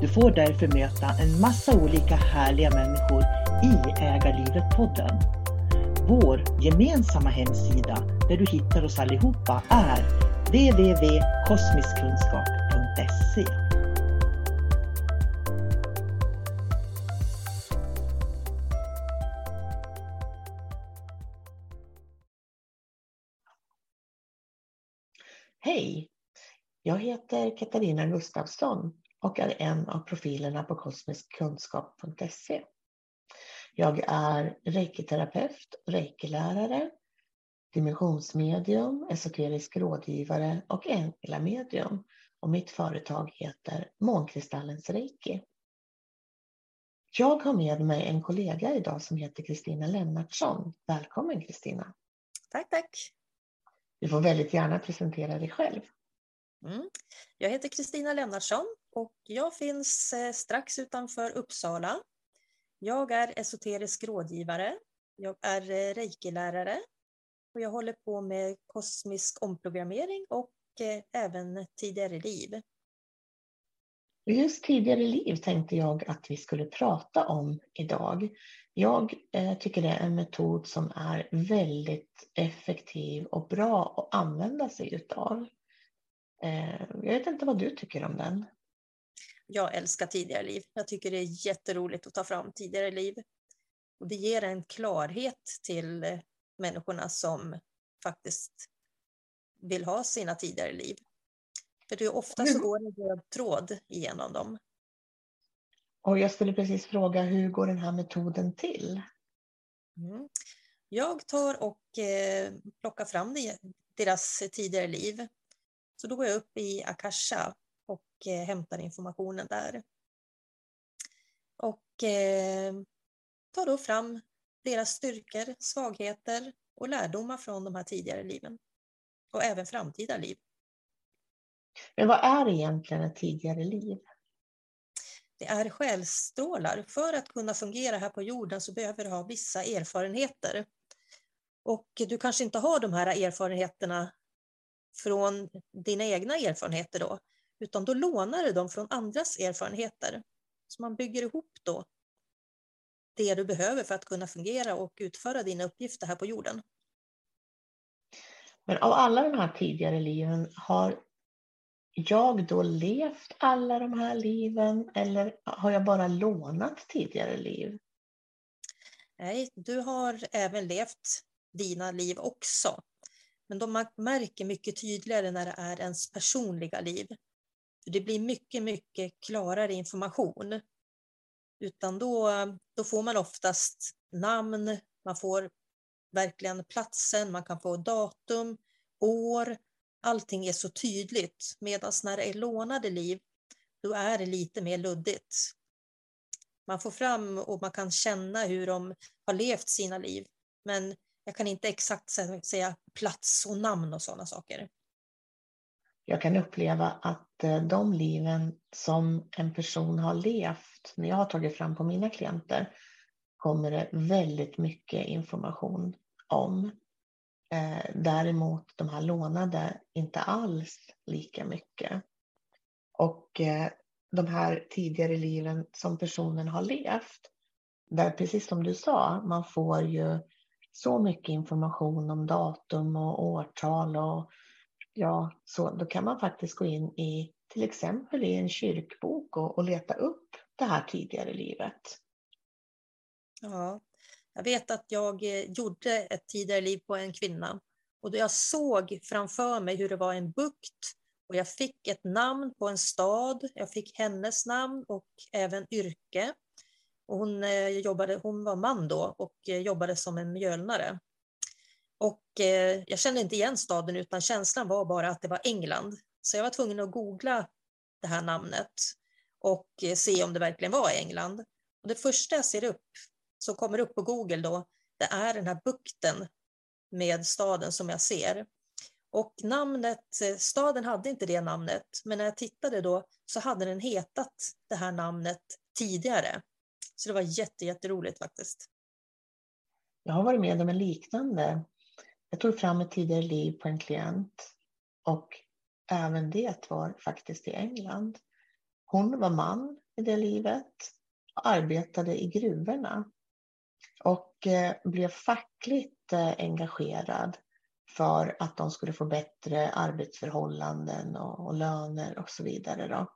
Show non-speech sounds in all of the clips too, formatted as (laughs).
Du får därför möta en massa olika härliga människor i Ägarlivet-podden. Vår gemensamma hemsida där du hittar oss allihopa är www.kosmiskkunskap.se Hej! Jag heter Katarina Gustafsson och är en av profilerna på kosmiskkunskap.se. Jag är reikiterapeut, reikilärare, dimensionsmedium, esoterisk rådgivare och medium. Och mitt företag heter Månkristallens Reiki. Jag har med mig en kollega idag som heter Kristina Lennartsson. Välkommen Kristina! Tack, tack! Du får väldigt gärna presentera dig själv. Mm. Jag heter Kristina Lennartsson och jag finns eh, strax utanför Uppsala. Jag är esoterisk rådgivare. Jag är eh, reikilärare och jag håller på med kosmisk omprogrammering och eh, även tidigare liv. Just tidigare liv tänkte jag att vi skulle prata om idag. Jag tycker det är en metod som är väldigt effektiv och bra att använda sig utav. Jag vet inte vad du tycker om den. Jag älskar tidigare liv. Jag tycker det är jätteroligt att ta fram tidigare liv. Och det ger en klarhet till eh, människorna som faktiskt vill ha sina tidigare liv. För det är ofta så går en röd tråd igenom dem. Och jag skulle precis fråga, hur går den här metoden till? Mm. Jag tar och eh, plockar fram deras tidigare liv så då går jag upp i Akasha och eh, hämtar informationen där. Och eh, tar då fram deras styrkor, svagheter och lärdomar från de här tidigare liven. Och även framtida liv. Men vad är egentligen ett tidigare liv? Det är själsstrålar. För att kunna fungera här på jorden så behöver du ha vissa erfarenheter. Och du kanske inte har de här erfarenheterna från dina egna erfarenheter då, utan då lånar du dem från andras erfarenheter. Så man bygger ihop då det du behöver för att kunna fungera och utföra dina uppgifter här på jorden. Men av alla de här tidigare liven, har jag då levt alla de här liven eller har jag bara lånat tidigare liv? Nej, du har även levt dina liv också. Men de man märker mycket tydligare när det är ens personliga liv. Det blir mycket, mycket klarare information. Utan då, då får man oftast namn, man får verkligen platsen, man kan få datum, år. Allting är så tydligt. Medan när det är lånade liv, då är det lite mer luddigt. Man får fram och man kan känna hur de har levt sina liv. Men jag kan inte exakt säga plats och namn och sådana saker. Jag kan uppleva att eh, de liven som en person har levt, när jag har tagit fram på mina klienter, kommer det väldigt mycket information om. Eh, däremot de här lånade inte alls lika mycket. Och eh, de här tidigare liven som personen har levt, där precis som du sa, man får ju så mycket information om datum och årtal och ja, så då kan man faktiskt gå in i till exempel i en kyrkbok och, och leta upp det här tidigare livet. Ja, jag vet att jag eh, gjorde ett tidigare liv på en kvinna och då jag såg framför mig hur det var en bukt och jag fick ett namn på en stad, jag fick hennes namn och även yrke. Och hon, eh, jobbade, hon var man då och eh, jobbade som en mjölnare. Och eh, jag kände inte igen staden utan känslan var bara att det var England. Så jag var tvungen att googla det här namnet och eh, se om det verkligen var England. Och det första jag ser upp som kommer upp på Google då, det är den här bukten med staden som jag ser. Och namnet, eh, staden hade inte det namnet, men när jag tittade då så hade den hetat det här namnet tidigare. Så det var jätte, jätteroligt faktiskt. Jag har varit med om en liknande. Jag tog fram ett tidigare liv på en klient och även det var faktiskt i England. Hon var man i det livet och arbetade i gruvorna och eh, blev fackligt eh, engagerad för att de skulle få bättre arbetsförhållanden och, och löner och så vidare. Då.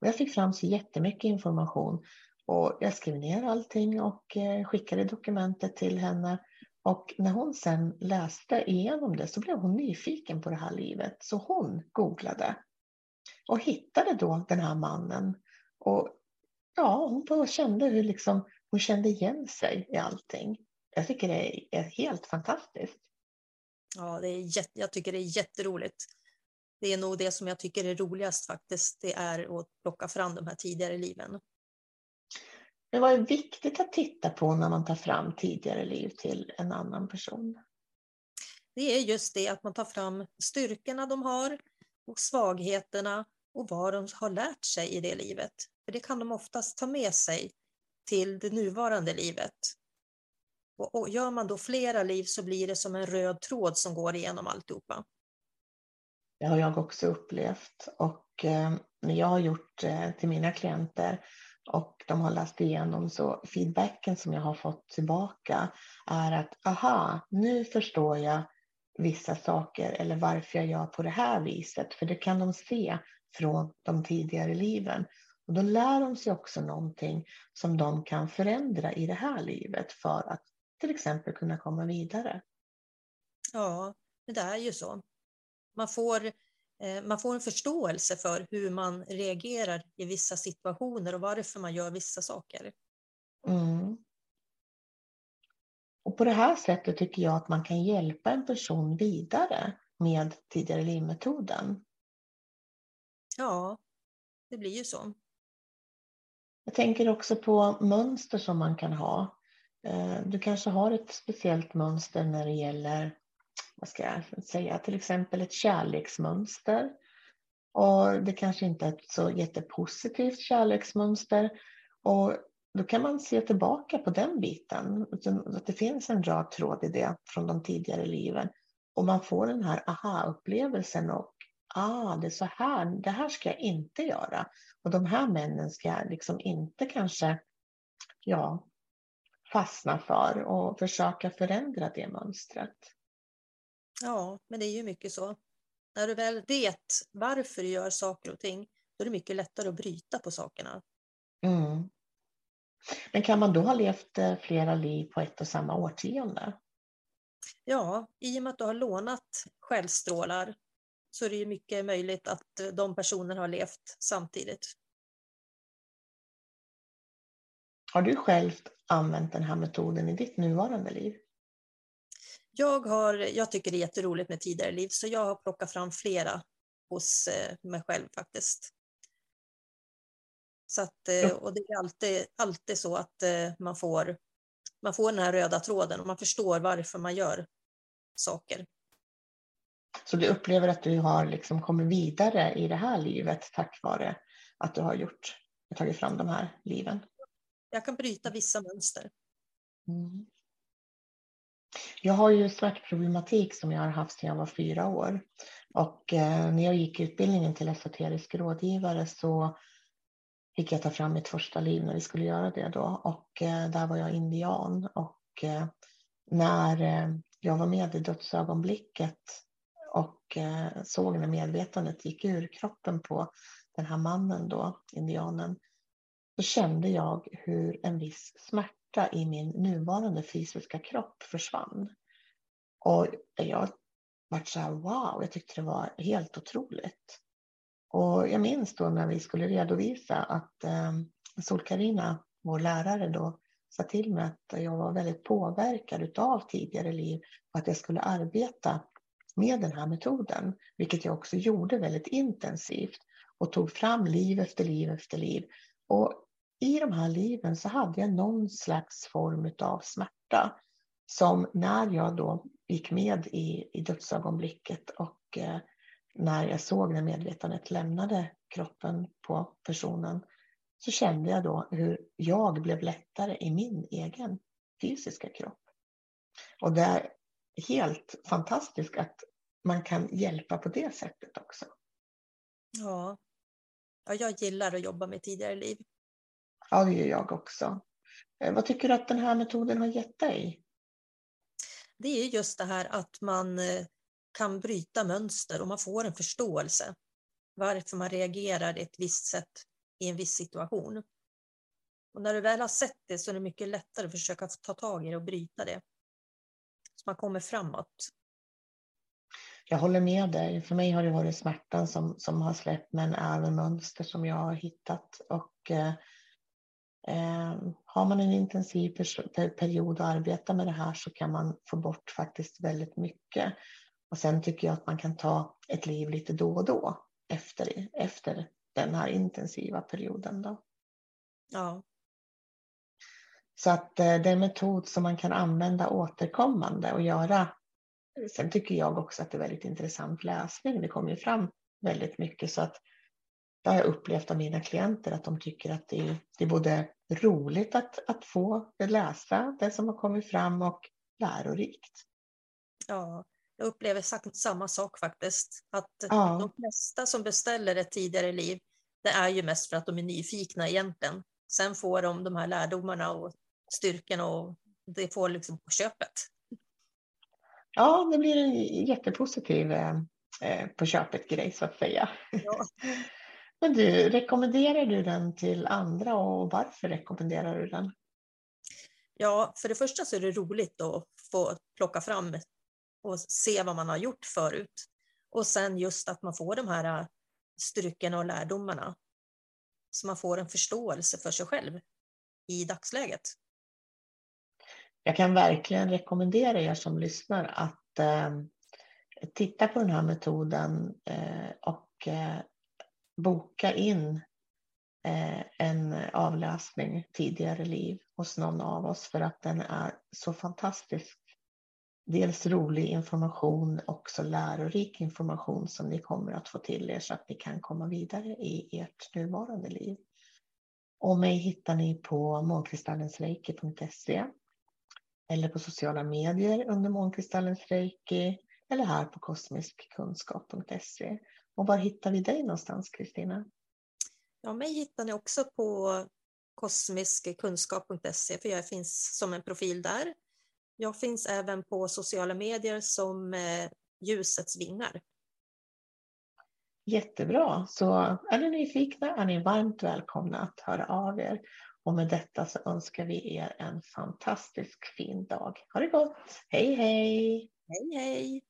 Och jag fick fram så jättemycket information och jag skrev ner allting och eh, skickade dokumentet till henne. Och när hon sen läste igenom det så blev hon nyfiken på det här livet. Så hon googlade och hittade då den här mannen. Och ja, hon kände hur liksom hon kände igen sig i allting. Jag tycker det är helt fantastiskt. Ja, det är jätte, jag tycker det är jätteroligt. Det är nog det som jag tycker är roligast faktiskt. Det är att plocka fram de här tidigare liven. Men vad är viktigt att titta på när man tar fram tidigare liv till en annan person? Det är just det att man tar fram styrkorna de har och svagheterna och vad de har lärt sig i det livet. För det kan de oftast ta med sig till det nuvarande livet. Och, gör man då flera liv så blir det som en röd tråd som går igenom alltihopa. Det har jag också upplevt och eh, när jag har gjort eh, till mina klienter och de har läst igenom så feedbacken som jag har fått tillbaka är att aha, nu förstår jag vissa saker eller varför jag gör på det här viset. För det kan de se från de tidigare liven. Och då lär de sig också någonting som de kan förändra i det här livet för att till exempel kunna komma vidare. Ja, det är ju så. Man får, man får en förståelse för hur man reagerar i vissa situationer och varför man gör vissa saker. Mm. Och på det här sättet tycker jag att man kan hjälpa en person vidare med tidigare livmetoden. Ja, det blir ju så. Jag tänker också på mönster som man kan ha. Eh, du kanske har ett speciellt mönster när det gäller, vad ska jag säga, till exempel ett kärleksmönster. Och det kanske inte är ett så jättepositivt kärleksmönster. Och då kan man se tillbaka på den biten, att det finns en röd tråd i det från de tidigare liven. Och man får den här aha-upplevelsen och ah, det är så här, det här ska jag inte göra. Och de här männen ska jag liksom inte kanske ja, fastna för och försöka förändra det mönstret. Ja, men det är ju mycket så. När du väl vet varför du gör saker och ting, då är det mycket lättare att bryta på sakerna. Mm. Men kan man då ha levt eh, flera liv på ett och samma årtionde? Ja, i och med att du har lånat självstrålar så är det ju mycket möjligt att de personerna har levt samtidigt. Har du själv använt den här metoden i ditt nuvarande liv? Jag, har, jag tycker det är jätteroligt med tidigare liv, så jag har plockat fram flera hos eh, mig själv faktiskt. Så att, eh, och det är alltid, alltid så att eh, man får, man får den här röda tråden och man förstår varför man gör saker. Så du upplever att du har liksom kommit vidare i det här livet tack vare att du har gjort, tagit fram de här liven? Jag kan bryta vissa mönster. Mm. Jag har ju smärtproblematik som jag har haft sedan jag var fyra år. Och eh, när jag gick utbildningen till esoterisk rådgivare så fick jag ta fram mitt första liv när vi skulle göra det då. Och eh, där var jag indian. Och eh, när eh, jag var med i dödsögonblicket och eh, såg när medvetandet gick ur kroppen på den här mannen då, indianen, så kände jag hur en viss smärta i min nuvarande fysiska kropp försvann. Och jag vart så här, wow, jag tyckte det var helt otroligt. Och jag minns då när vi skulle redovisa att eh, Sol-Karina, vår lärare då, sa till mig att jag var väldigt påverkad av tidigare liv och att jag skulle arbeta med den här metoden, vilket jag också gjorde väldigt intensivt och tog fram liv efter liv efter liv. Och i de här liven så hade jag någon slags form av smärta som när jag då gick med i, i dödsögonblicket och eh, när jag såg när medvetandet lämnade kroppen på personen så kände jag då hur jag blev lättare i min egen fysiska kropp. Och det är helt fantastiskt att man kan hjälpa på det sättet också. Ja, ja jag gillar att jobba med tidigare liv. Ja, det gör jag också. Eh, vad tycker du att den här metoden har gett dig? Det är just det här att man eh, kan bryta mönster och man får en förståelse varför man reagerar ett visst sätt i en viss situation. Och när du väl har sett det så är det mycket lättare att försöka ta tag i det och bryta det. Så man kommer framåt. Jag håller med dig. För mig har det varit smärtan som, som har släppt men även mönster som jag har hittat. Och eh, Eh, har man en intensiv period att arbeta med det här så kan man få bort faktiskt väldigt mycket. Och sen tycker jag att man kan ta ett liv lite då och då efter, efter den här intensiva perioden. Då. Ja. Så att eh, det är en metod som man kan använda återkommande och göra. Sen tycker jag också att det är väldigt intressant läsning. Det kommer ju fram väldigt mycket så att det har jag upplevt av mina klienter att de tycker att det är, det är både roligt att, att få läsa det som har kommit fram och lärorikt. Ja, jag upplever samma sak faktiskt. Att ja. de flesta som beställer ett tidigare liv, det är ju mest för att de är nyfikna egentligen. Sen får de de här lärdomarna och styrkan och det får liksom på köpet. Ja, det blir en jättepositiv eh, eh på köpet grej så att säga. Ja. (laughs) Men du, rekommenderar du den till andra och varför rekommenderar du den? Ja, för det första så är det roligt att få plocka fram och se vad man har gjort förut. Och sen just att man får de här styrkorna och lärdomarna. Så man får en förståelse för sig själv i dagsläget. Jag kan verkligen rekommendera er som lyssnar att eh, titta på den här metoden eh, och eh, boka in eh, en avläsning tidigare liv hos någon av oss för att den är så fantastisk. Dels rolig information, också lärorik information som ni kommer att få till er så att ni kan komma vidare i ert nuvarande liv. Och mig hittar ni på månkristallensreiki.se eller på sociala medier under månkristallensreiki eller här på kosmiskkunskap.se. Och var hittar vi dig någonstans, Kristina? Ja, mig hittar ni också på kosmiskkunskap.se för jag finns som en profil där. Jag finns även på sociala medier som eh, Ljusets vingar. Jättebra, så är ni nyfikna är ni varmt välkomna att höra av er. Och med detta så önskar vi er en fantastisk fin dag. Ha det gott! Hej hej! Hej, hej!